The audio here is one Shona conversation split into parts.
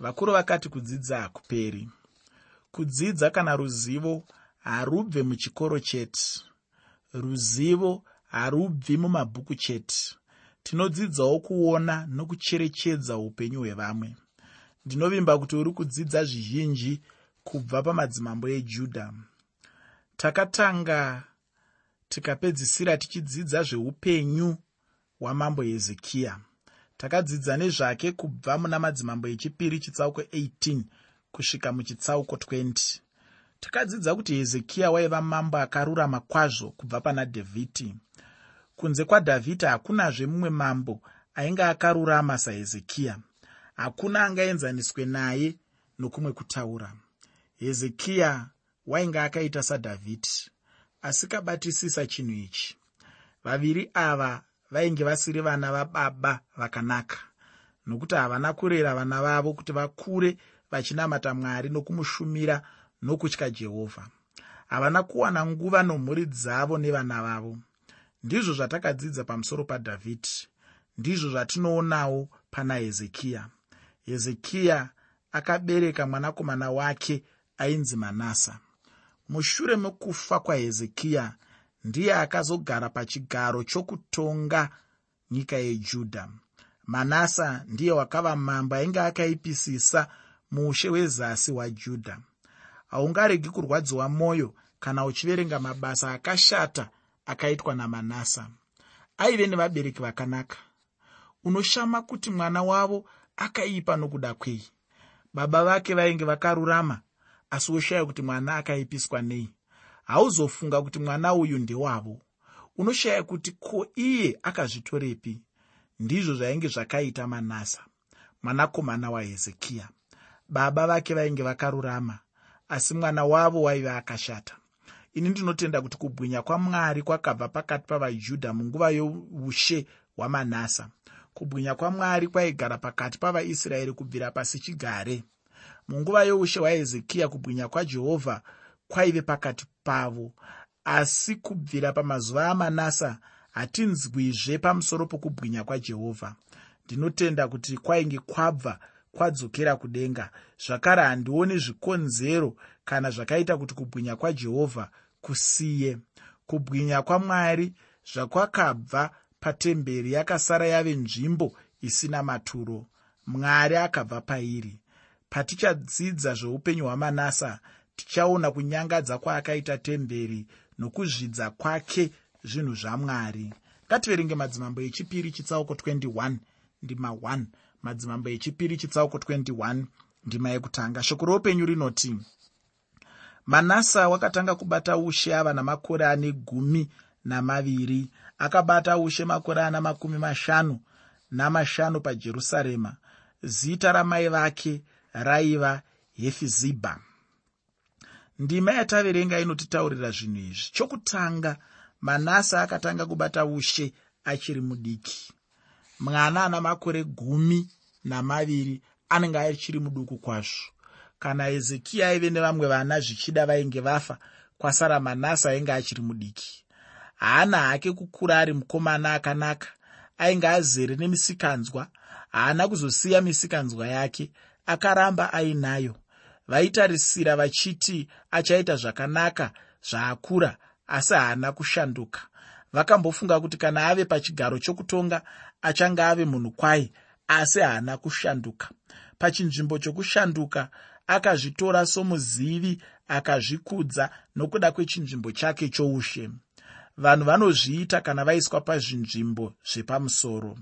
vakuru vakati kudzidza hakuperi kudzidza kana ruzivo harubve muchikoro chete. Ruzivo harubvi mumabhuku chete. Tinodzidzawo kuona nokucherechedza upenyu hwevamwe. Ndinovimba kuti uri kudzidza zvizhinji kubva pamadzimambo ejudha takatanga tikapedzisira tichidzidza zveupenyu hwamambo hezekiya takadzidza nezvake kubva muna madzimambo echipiri chitsauko 18 kusvika muchitsauko 20 takadzidza kuti hezekiya waiva mambo akarurama kwazvo kubva pana dhavhidhi. Kunze kwadhavhidhi hakunazve mumwe mambo ainge akarurama sahezekiya. Hakuna angaenzaniswe naye nokumwe kutaura. Hezekiya wainge akaita sadhavhidhi asikabatisisa chinhu ichi. Vaviri ava vainge vasiri vana vababa vakanaka. Nokuti havana kurera vana vavo kuti vakure vachinamata mwari nokumushumira nokutya jehovha. Havana kuwana nguva nomhuri dzavo nevana vavo. Ndizvo zvatakadzidza pamusoro padhavhidhi ndizvo zvatinoonawo pana hezekiya. Hezekiya akabereka mwanakomana wake ainzi manasa mushure mekufa kwahezekiya ndiye akazogara pachigaro chokutonga nyika yejudha manasa ndiye wakava mambo ainge akaipisisa muushe hwezasi hwajudha haungaregi kurwadziwa mwoyo kana uchiverenga mabasa akashata akaitwa namanasa aive nevabereki vakanaka. Unoshama kuti mwana wavo akaipa nokuda kwei? Baba vake vainge vakarurama asi woshaya kuti mwana akaipiswa nei hauzofunga kuti mwana uyu ndewavo. Unoshaya kuti ko iye akazvitorepi? Ndizvo zvainge zvakaita manasa mwanakomana wahezekiya. Baba vake vainge vakarurama asi mwana wavo waiva akashata. Ini ndinotenda kuti kubwinya kwamwari kwakabva pakati pavajudha munguva youshe hwamanasa kubwinya kwamwari kwaigara pakati pavaisraeri kubvira pasi chigare. Munguva youshe hwahezekiya kubwinya kwajehovha kwaive pakati pavo. Asi kubvira pamazuva amanasa hatinzwizve pamusoro pokubwinya kwajehovha ndinotenda kuti kwainge kwabva kwadzokera kudenga. Zvakare handioni zvikonzero kana zvakaita kuti kubwinya kwajehovha kusiye. Kubwinya kwamwari zvakwakabva patemberi yakasara yave nzvimbo isina maturo. Mwari akabva pairi. Patichadzidza zveupenyu hwamanasa tichaona kunyangadza kwaakaita temberi nokuzvidza kwake zvinhu zvamwari ngativerenge madzimambo echipiri chitsauko 21 ndima 1 madzimambo echipiri chitsauko 21 ndima yekutanga. Shoko roupenyu rinoti manasa wakatanga kubata ushe ava namakore ane gumi namaviri akabata ushe makore ana makumi mashanu namashanu pajerusarema. Zita ramai vake raiva hefizibha ndima yataverenga inotitaurira zvinhu izvi. Chokutanga manasa akatanga kubata ushe achiri mudiki. Mwana ana makore gumi namaviri anenge achiri muduku kwazvo. Kana hezekiya aive nevamwe vana zvichida vainge vafa kwasara manasa ainge achiri mudiki. Haana hake kukura ari mukomana akanaka ainge azere nemisikanzwa. Haana kuzosiya misikanzwa yake akaramba ainayo vaitarisira vachiti achaita zvakanaka zvaakura asi haana kushanduka. Vakambofunga kuti kana ave pachigaro chokutonga achange ave munhu kwai asi haana kushanduka. Pachinzvimbo chokushanduka akazvitora somuzivi akazvikudza nokuda kwechinzvimbo chake choushe vanhu vanozviita kana vaiswa pazvinzvimbo zvepamusoro.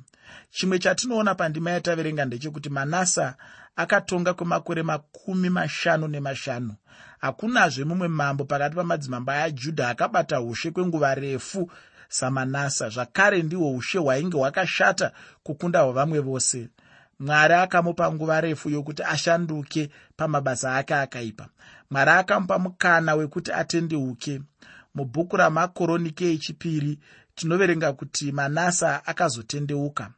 Chimwe chatinoona pandima yataverenga ndechekuti manasa akatonga kwemakore makumi mashanu nemashanu. Hakunazve mumwe mambo pakati pamadzimambo ajudha akabata ushe kwenguva refu samanasa zvakare ndihwo ushe hwainge hwakashata kukunda hwavamwe vose. Mwari akamupa nguva refu yokuti ashanduke pamabasa ake akaipa. Mwari akamupa mukana wekuti atendeuke mubhuku ramakoronike echipiri tinoverenga kuti manasa akazotendeuka.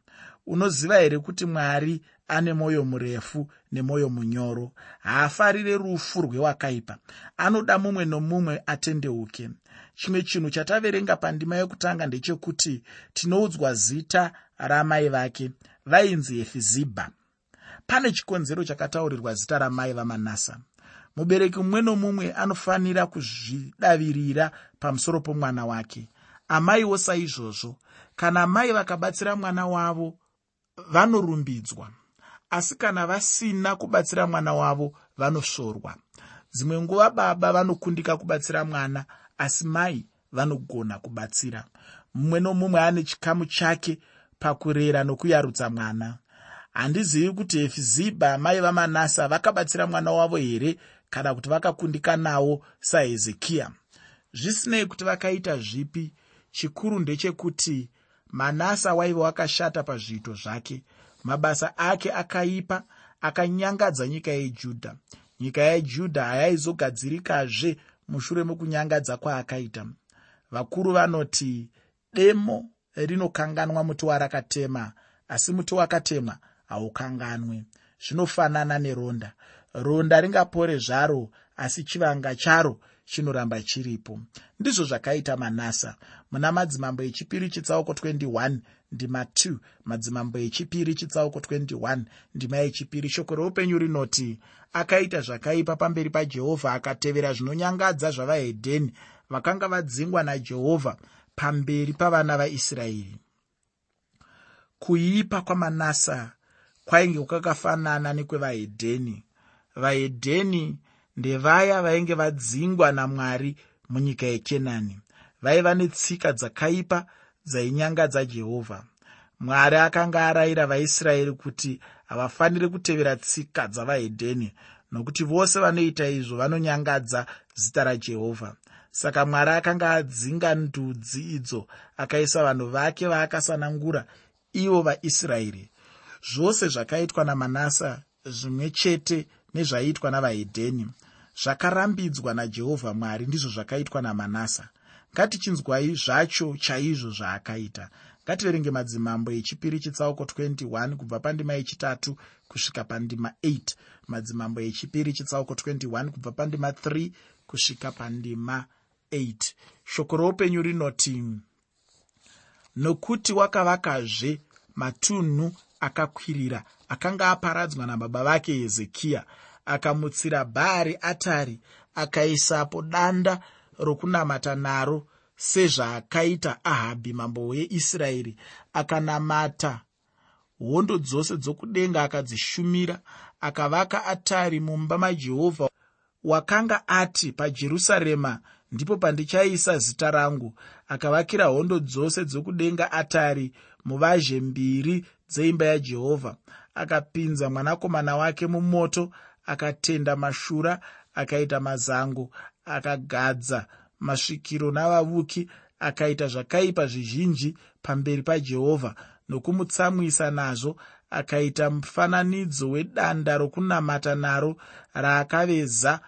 Unoziva here kuti mwari ane mwoyo murefu nemwoyo munyoro? Haafarire rufu rwewakaipa. Anoda mumwe nomumwe atendeuke. Chimwe chinhu chataverenga pandima yekutanga ndechekuti tinoudzwa zita ramai vake vainzi hefizibha. Pane chikonzero chakataurirwa zita ramai vamanasa mubereki mumwe nomumwe anofanira kuzvidavirira pamusoro pomwana wake. Amaiwo saizvozvo kana mai vakabatsira mwana wavo vanorumbidzwa. Asi kana vasina kubatsira mwana wavo vanosvorwa dzimwe nguva baba vanokundika kubatsira mwana asi mai vanogona kubatsira. Mumwe nomumwe ane chikamu chake pakurera nokuyarutsa mwana. Handizivi kuti hefizibha mai vamanasa vakabatsira mwana wavo here kana kuti vakakundika nawo sahezekiya zvisinei kuti vakaita zvipi chikuru ndechekuti manasa waiva wakashata pazviito zvake. Mabasa ake akaipa akanyangadza nyika yejudha. Nyika yejudha hayaizogadzirikazve mushure mekunyangadza kwaakaita. Vakuru vanoti demo rinokanganwa muti warakatema asi muti wakatemwa haukanganwe zvinofanana neronda ronda ringapore zvaro asi chivanga charo chinoramba chiripo. Ndizvo zvakaita manasa. Muna madzimambo echipiri chitsauko 21 ndima 2 madzimambo echipiri chitsauko 21 ndima yechipiri shoko reupenyu rinoti akaita zvakaipa pamberi pajehovha akatevera zvinonyangadza zvavahedheni vakanga vadzingwa najehovha pamberi pavana vaisraeri. Kuipa kwamanasa kwainge kwakafanana nekwevahedheni vahedheni ndevaya vainge vadzingwa namwari munyika yekenani vaiva netsika dzakaipa dzainyangadza jehovha mwari akanga arayira vaisraeri kuti havafaniri kutevera tsika dzavahedheni nokuti vose vanoita izvo vanonyangadza zita rajehovha. Saka mwari akanga adzinga ndudzi idzo akaisa vanhu vake vaakasanangura ivo vaisraeri. Zvose zvakaitwa namanasa zvimwe chete nezvaiitwa navahedheni. Zvakarambidzwa najehovha mwari ndizvo zvakaitwa namanasa ngatichinzwai zvacho chaizvo zvaakaita. Ngativerenge madzimambo echipiri chitsauko 21 kubva pandima yechitatu kusvika pandima 8 madzimambo echipiri chitsauko 21 kubva pandima 3 kusvika pandima 8 shoko roupenyu rinoti nokuti wakavakazve matunhu akakwirira akanga aparadzwa nababa vake hezekiya akamutsira bhaari atari akaisapo danda rokunamata naro sezvaakaita ahabhi mambo weisraeri. Akanamata hondo dzose dzokudenga akadzishumira akavaka atari mumba majehovha wakanga ati pajerusarema ndipo pandichaisa zita rangu. Akavakira hondo dzose dzokudenga atari muvazhe mbiri dzeimba yajehovha. Akapinza mwanakomana wake mumoto akatenda mashura akaita mazango akagadza masvikiro navavuki akaita zvakaipa zvizhinji pamberi pajehovha nokumutsamwisa nazvo akaita mufananidzo wedanda rokunamata naro raakaveza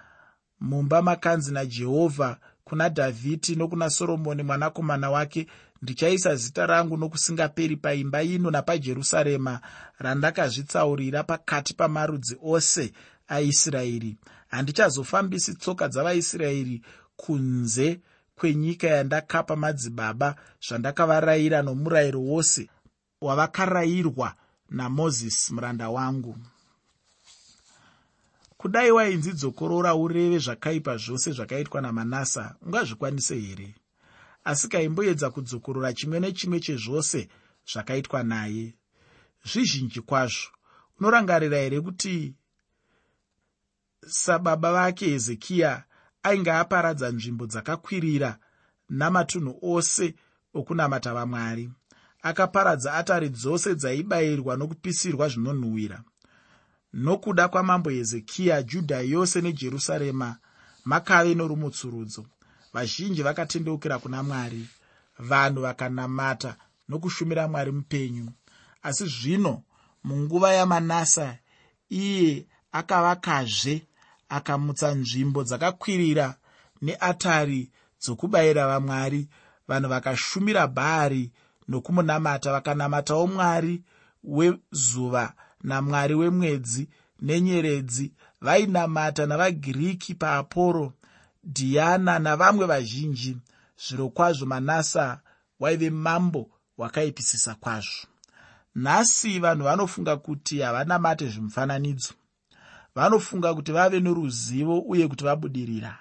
mumba makanzi najehovha kuna dhavhidhi nokuna soromoni mwanakomana wake ndichaisa zita rangu nokusingaperi paimba ino napajerusarema randakazvitsaurira pakati pamarudzi ose aisraeri. Handichazofambisi tsoka dzavaisraeri kunze kwenyika yandakapa madzibaba zvandakavarayira nomurayiro wose wavakarayirwa namozisi muranda wangu. Kudai wainzi dzokorora ureve zvakaipa zvose zvakaitwa namanasa ungazvikwanise here asi kaimboedza kudzokorora chimwe nechimwe chezvose zvakaitwa naye. Zvizhinji kwazvo unorangarira here kuti sababa vake hezekiya ainge aparadza nzvimbo dzakakwirira namatunhu ose okunamata vamwari? Akaparadza atari dzose dzaibayirwa nokupisirwa zvinonhuhwira. Nokuda kwamambo hezekiya judha yose nejerusarema makave norumutsurudzo vazhinji vakatendeukira kuna mwari. Vanhu vakanamata nokushumira mwari mupenyu. Asi zvino munguva yamanasa iye akavakazve akamutsa nzvimbo dzakakwirira neatari dzokubayira vamwari. Vanhu vakashumira bhaari nokumunamata vakanamatawo mwari wezuva namwari wemwedzi nenyeredzi. Vainamata navagiriki paaporo dhiana navamwe vazhinji zviro kwazvo manasa waive mambo wakaipisisa kwazvo. Nhasi vanhu vanofunga kuti havanamate zvemufananidzo vanofunga kuti vave noruzivo uye kuti vabudirira.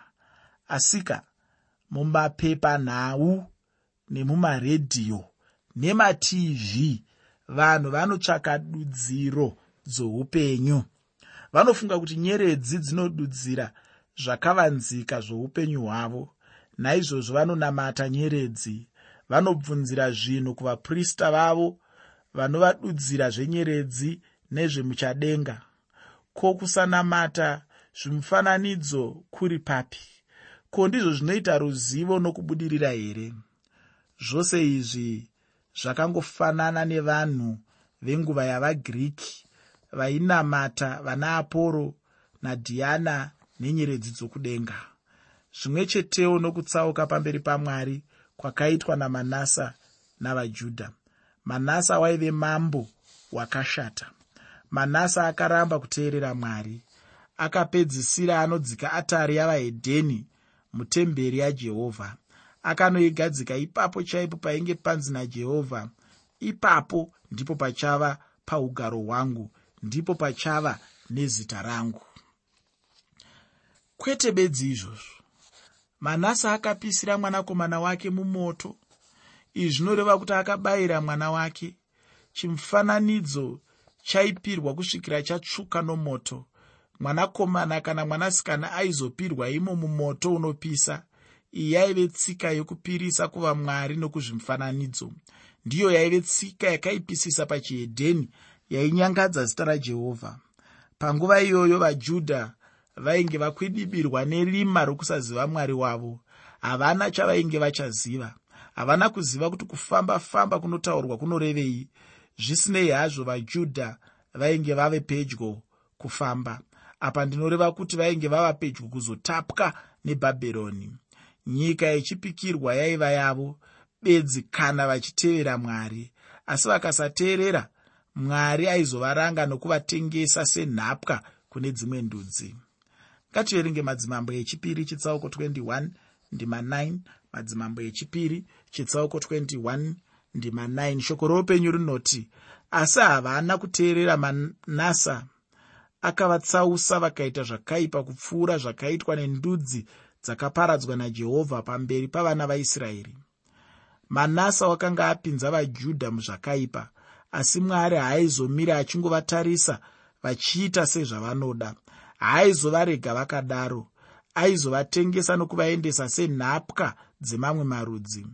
Asika mumapepanhau nemumaredhiyo nematv vanhu vanotsvaka dudziro dzoupenyu. Vanofunga kuti nyeredzi dzinodudzira zvakavanzika zvoupenyu hwavo. Naizvozvo vanonamata nyeredzi vanobvunzira zvinhu kuvaprista vavo vanovadudzira zvenyeredzi nezvemuchadenga. Ko kusanamata zvimufananidzo kuri papi? Ko ndizvo zvinoita ruzivo nokubudirira here? Zvose izvi zvakangofanana nevanhu venguva yavagiriki vainamata vana aporo nadhiana nenyeredzi dzokudenga. Zvimwe chetewo nokutsauka pamberi pamwari kwakaitwa namanasa navajudha. Manasa waive mambo wakashata. Manasa akaramba kuteerera mwari. Akapedzisira anodzika atari yavahedheni mutemberi yajehovha. Akanoigadzika ipapo chaipo painge panzi najehovha. Ipapo ndipo pachava paugaro hwangu ndipo pachava nezita rangu kwete bedzi izvozvo. Manasa akapisira mwanakomana wake mumoto. Izvi zvinoreva kuti akabayira mwana wake. Chimufananidzo chaipirwa kusvikira chatsvuka nomoto. Mwanakomana kana mwanasikana aizopirwa imo mumoto unopisa. Iyi yaive tsika yokupirisa kuvamwari nokuzvimufananidzo. Ndiyo yaive tsika yakaipisisa pachihedheni yainyangadza zita rajehovha panguva iyoyo vajudha vainge vakwidibirwa nerima rokusaziva mwari wavo. Havana chavainge vachaziva. Havana kuziva kuti kufamba-famba kunotaurwa kunorevei. Zvisinei hazvo vajudha vainge vave pedyo kufamba. Apa ndinoreva kuti vainge vava pedyo kuzotapwa nebhabhironi. Nyika yechipikirwa yaiva yavo bedzi kana vachitevera mwari. Asi vakasateerera mwari aizovaranga nokuvatengesa senhapwa kune dzimwe ndudzi ngativerenge madzimambo echipiri chitsauko 21 ndima 9 madzimambo echipiri chitsauko 21 ndima 9 shoko roupenyu rinoti asi havana kuteerera manasa akavatsausa vakaita zvakaipa kupfuura zvakaitwa nendudzi dzakaparadzwa najehovha pamberi pavana vaisraeri. Manasa wakanga apinza vajudha muzvakaipa asi mwari haaizomira achingovatarisa vachiita sezvavanoda haaizovarega vakadaro aizovatengesa nokuvaendesa senhapwa dzemamwe marudzi.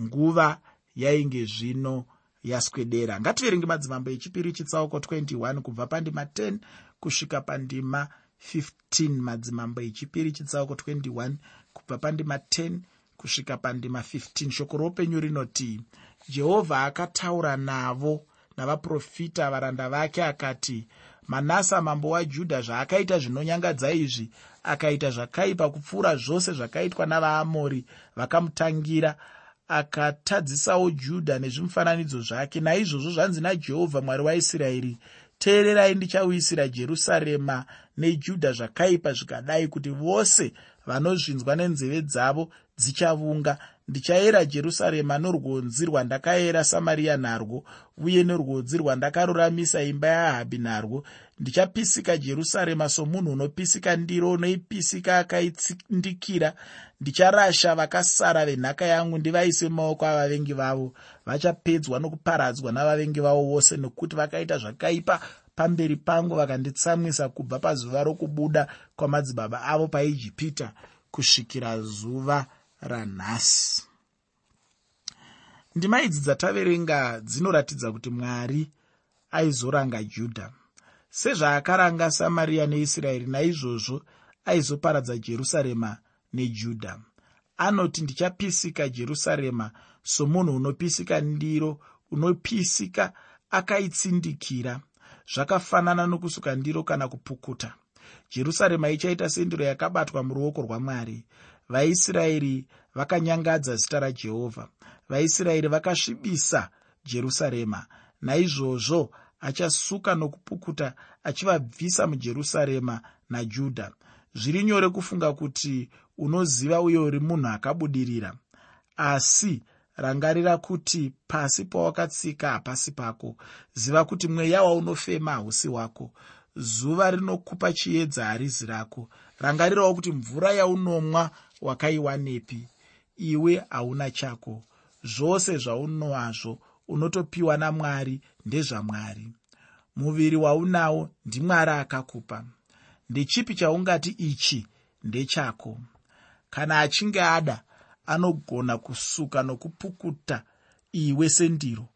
Nguva yainge zvino yaswedera. Ngativerenge madzimambo echipiri chitsauko 21 kubva pandima 10 kusvika pandima 15 madzimambo echipiri chitsauko 21 kubva pandima 10 kusvika pandima 15 shoko roupenyu rinoti jehovha akataura navo navaprofita varanda vake akati manasa mambo wajudha zvaakaita zvinonyangadza izvi akaita zvakaipa kupfuura zvose zvakaitwa navaamori vakamutangira akatadzisawo judha nezvimufananidzo zvake. Naizvozvo zvanzi najehovha mwari waisraeri teererai ndichauyisira jerusarema nejudha zvakaipa zvikadai kuti vose vanozvinzwa nenzeve dzavo dzichavunga ndichayera jerusarema norwodzi rwandakayera samariya narwo uye norwodzi rwandakaruramisa imba yahabhi narwo. Ndichapisika jerusarema somunhu unopisika ndiro unoipisika akaitsindikira ndicharasha vakasara venhaka yangu ndivaise mumaoko avavengi vavo. Vachapedzwa nokuparadzwa navavengi vavo vose nokuti vakaita zvakaipa. Pamberi pangu vakanditsamwisa kubva pazuva rokubuda kwamadzibaba avo paijipita kusvikira zuva ranhasi. Ndima idzi dzataverenga dzinoratidza kuti mwari aizoranga judha. Sezvaakaranga samariya neisraeri naizvozvo aizoparadza jerusarema nejudha. Anoti ndichapisika jerusarema somunhu unopisika ndiro unopisika akaitsindikira. Zvakafanana nokusuka ndiro kana kupukuta. Jerusarema ichaita sendiro yakabatwa muruoko rwamwari vaisraeri vakanyangadza zita rajehovha. Vaisraeri vakasvibisa jerusarema. Naizvozvo achasuka nokupukuta achivabvisa mujerusarema najudha. Zviri nyore kufunga kuti unoziva uye uri munhu akabudirira. Asi rangarira kuti pasi pawakatsika hapasi pako. Ziva kuti mweya waunofema hausi wako zuva rinokupa chiedza harizi rako. Rangarirawo kuti mvura yaunomwa wakaiwanepi iwe hauna chako. Zvose zvaunowazvo unotopiwa namwari ndezvamwari. Muviri waunawo ndimwari akakupa. Ndechipi chaungati ichi ndechako? Kana achinge ada anogona kusuka nokupukuta iwe sendiro.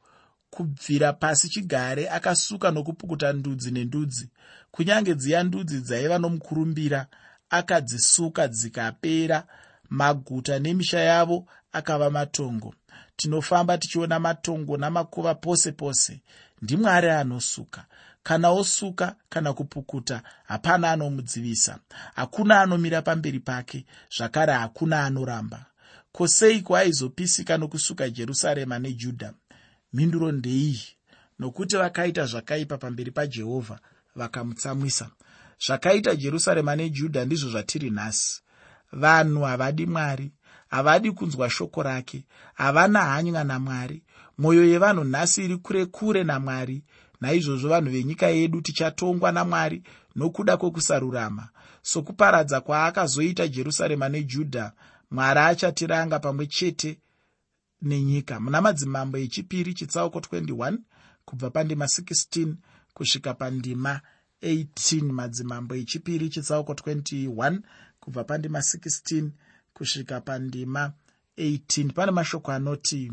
Kubvira pasi chigare akasuka nokupukuta ndudzi nendudzi. Kunyange dziya ndudzi dzaiva nomukurumbira akadzisuka dzikapera maguta nemisha yavo akava matongo. Tinofamba tichiona matongo namakuva pose pose. Ndimwari anosuka. Kana osuka kana kupukuta hapana anomudzivisa. Hakuna anomira pamberi pake zvakare hakuna anoramba. Koseiko aizopisika nokusuka jerusarema nejudha? Mhinduro ndeiyi. Nokuti vakaita zvakaipa pamberi pajehovha vakamutsamwisa zvakaita jerusarema nejudha ndizvo zvatiri nhasi. Vanhu havadi mwari havadi kunzwa shoko rake havana hanya namwari. Mwoyo yevanhu nhasi iri kure kure namwari. Naizvozvo vanhu venyika yedu tichatongwa namwari nokuda kwekusarurama sokuparadza kwaakazoita jerusarema nejudha mwari achatiranga pamwe chete nenyika. Muna madzimambo echipiri chitsauko 21 kubva pandima 16 kusvika pandima 18 madzimambo echipiri chitsauko 21 kubva pandima 16 kusvika pandima 18 pane mashoko anoti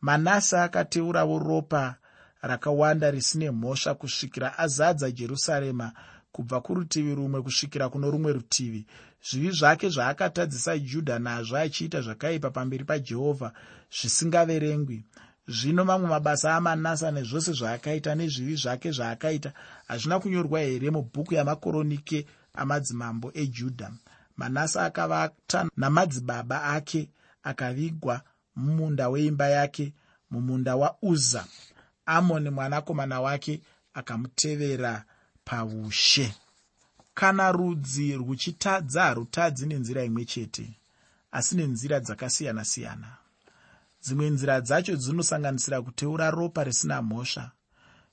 manase akateurawo ropa rakawanda risine mhosva kusvikira azadza jerusarema kubva kurutivi rumwe kusvikira kuno rumwe rutivi. Zvivi zvake zvaakatadzisa judha nazvo achiita zvakaipa pamberi pajehovha zvisingaverengwi zvino mamwe mabasa amanasa nezvose zvaakaita nezvivi zvake zvaakaita hazvina kunyorwa here mubhuku yamakoronike amadzimambo ejudha manasa akavata namadzibaba ake akavigwa mumunda weimba yake mumunda wauza. Amoni mwanakomana wake akamutevera paushe. Kana rudzi rwuchitadza harutadzi nenzira imwe chete asi nenzira dzakasiyana-siyana dzimwe nzira dzacho dzinosanganisira kuteura ropa risina mhosva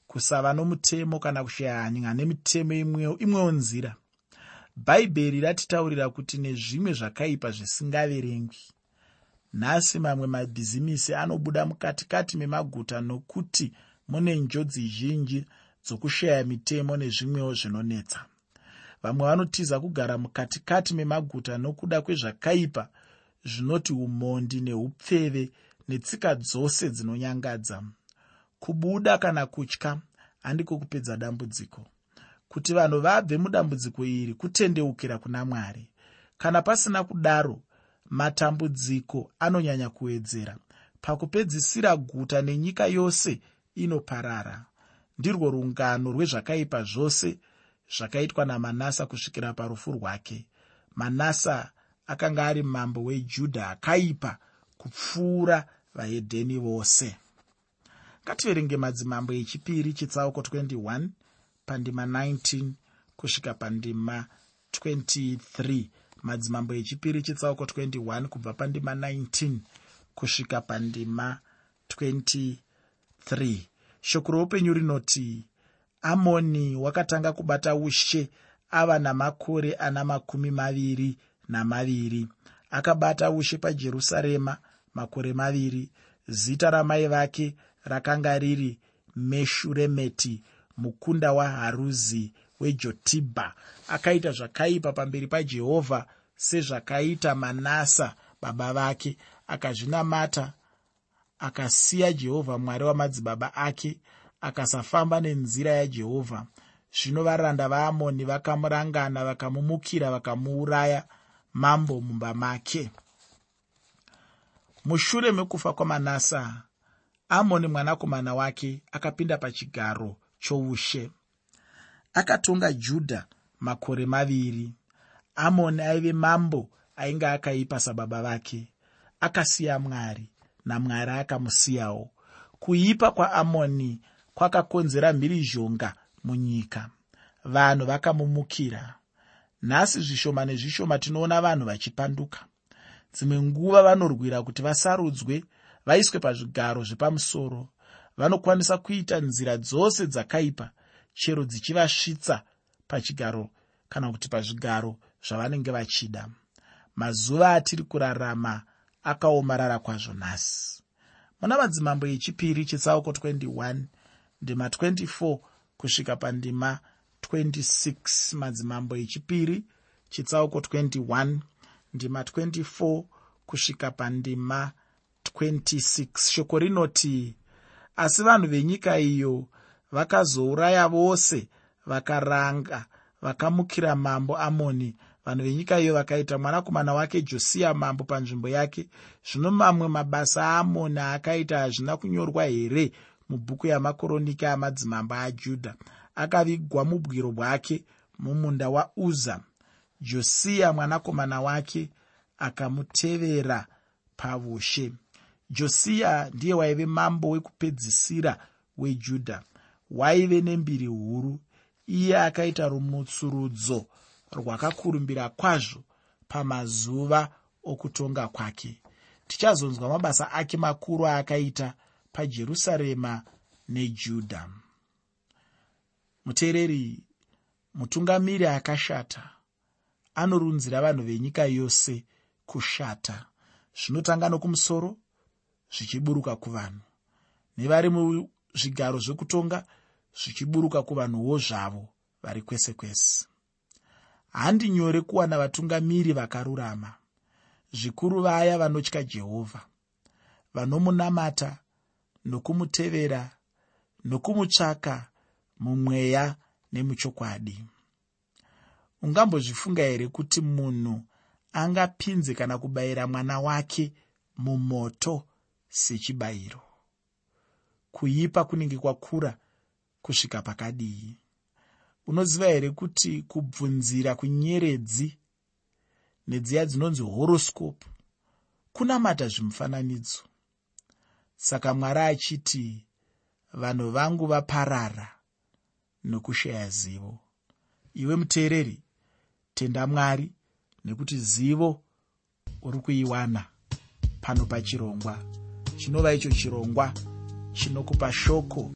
kusava nomutemo kana kushaya hanya nemitemo imwewo nzira. Bhaibheri ratitaurira kuti nezvimwe zvakaipa zvisingaverengwi nhasi mamwe mabhizimisi anobuda mukatikati memaguta nokuti mune njodzi zhinji dzokushaya mitemo nezvimwewo zvinonetsa. Vamwe vanotiza kugara mukatikati memaguta nokuda kwezvakaipa zvinoti umondi neupfeve netsika dzose dzinonyangadza. Kubuda kana kutya handiko kupedza dambudziko. Kuti vanhu vabve mudambudziko iri kutendeukira kuna mwari. Kana pasina kudaro matambudziko anonyanya kuwedzera pakupedzisira guta nenyika yose inoparara. Ndirwo rungano rwezvakaipa zvose zvakaitwa namanasa kusvikira parufu rwake. Manasa akanga ari mambo wejudha akaipa kupfuura vahedheni vose. Ngativerenge madzimambo echipiri chitsauko 21 pandima 19 kusvika pandima 23 madzimambo echipiri chitsauko 21 kubva pandima 19 kusvika pandima 23 shoko roupenyu rinoti amoni wakatanga kubata ushe ava namakore ana makumi maviri namaviri akabata ushe pajerusarema makore maviri. Zita ramai vake rakanga riri meshuremeti mukunda waharuzi wejotibha akaita zvakaipa pamberi pajehovha sezvakaita manasa baba vake. Akazvinamata akasiya jehovha mwari wamadzibaba ake akasafamba nenzira yajehovha. Zvino varanda vaamoni vakamurangana vakamumukira vakamuuraya mambo mumba make mushure mekufa kwamanasa amoni mwanakomana wake akapinda pachigaro choushe. Akatonga judha makore maviri. Amoni aive mambo ainge akaipa sababa vake. Akasiya mwari namwari akamusiyawo. Kuipa kwaamoni kwakakonzera mhirizhonga munyika. Vanhu vakamumukira. Nhasi zvishoma nezvishoma tinoona vanhu vachipanduka dzimwe nguva vanorwira kuti vasarudzwe vaiswe pazvigaro zvepamusoro. Vanokwanisa kuita nzira dzose dzakaipa chero dzichivasvitsa pachigaro kana kuti pazvigaro zvavanenge vachida. Mazuva atiri kurarama akaomarara kwazvo nhasi. Muna madzimambo echipiri chitsauko 21 ndima 24 kusvika pandima 26 madzimambo echipiri chitsauko 21 ndima 24 kusvika pandima 26 shoko rinoti asi vanhu venyika iyo vakazouraya vose vakaranga vakamukira mambo amoni. Vanhu venyika iyo vakaita mwanakomana wake josiya mambo panzvimbo yake. Zvino mamwe mabasa aamoni akaita hazvina kunyorwa here mubhuku yamakoroniki amadzimambo ajudha? Akavigwa mubwiro bwake mumunda wauza josiya mwanakomana wake akamutevera paushe josiya ndiye waive mambo wekupedzisira wejudha waive nembiri huru. Iye akaita rumutsurudzo rwakakurumbira kwazvo pamazuva okutonga kwake. Tichazonzwa mabasa ake makuru aakaita pajerusarema nejudha muteereri mutungamiri akashata anorunzira vanhu venyika yose kushata. Zvinotanga nokumusoro zvichiburuka kuvanhu. Nevari muzvigaro zvekutonga zvichiburuka kuvanhuwo zvavo vari kwese kwese. Handi nyore kuwana vatungamiri vakarurama. Zvikuru vaya vanotya jehovha. Vanomunamata nokumutevera nokumutsvaka mumweya nemuchokwadi ungambozvifunga here kuti munhu angapinze kana kubayira mwana wake mumoto sechibayiro? Kuipa kunenge kwakura kusvika pakadii? Unoziva here kuti kubvunzira kunyeredzi nedziya dzinonzi horoscope kunamata zvimufananidzo? Saka mwari achiti vanhu vangu vaparara nokushaya zivo. Iwe muteereri tenda mwari nekuti zivo uri kuiwana pano pachirongwa. Chinova icho chirongwa chinokupa shoko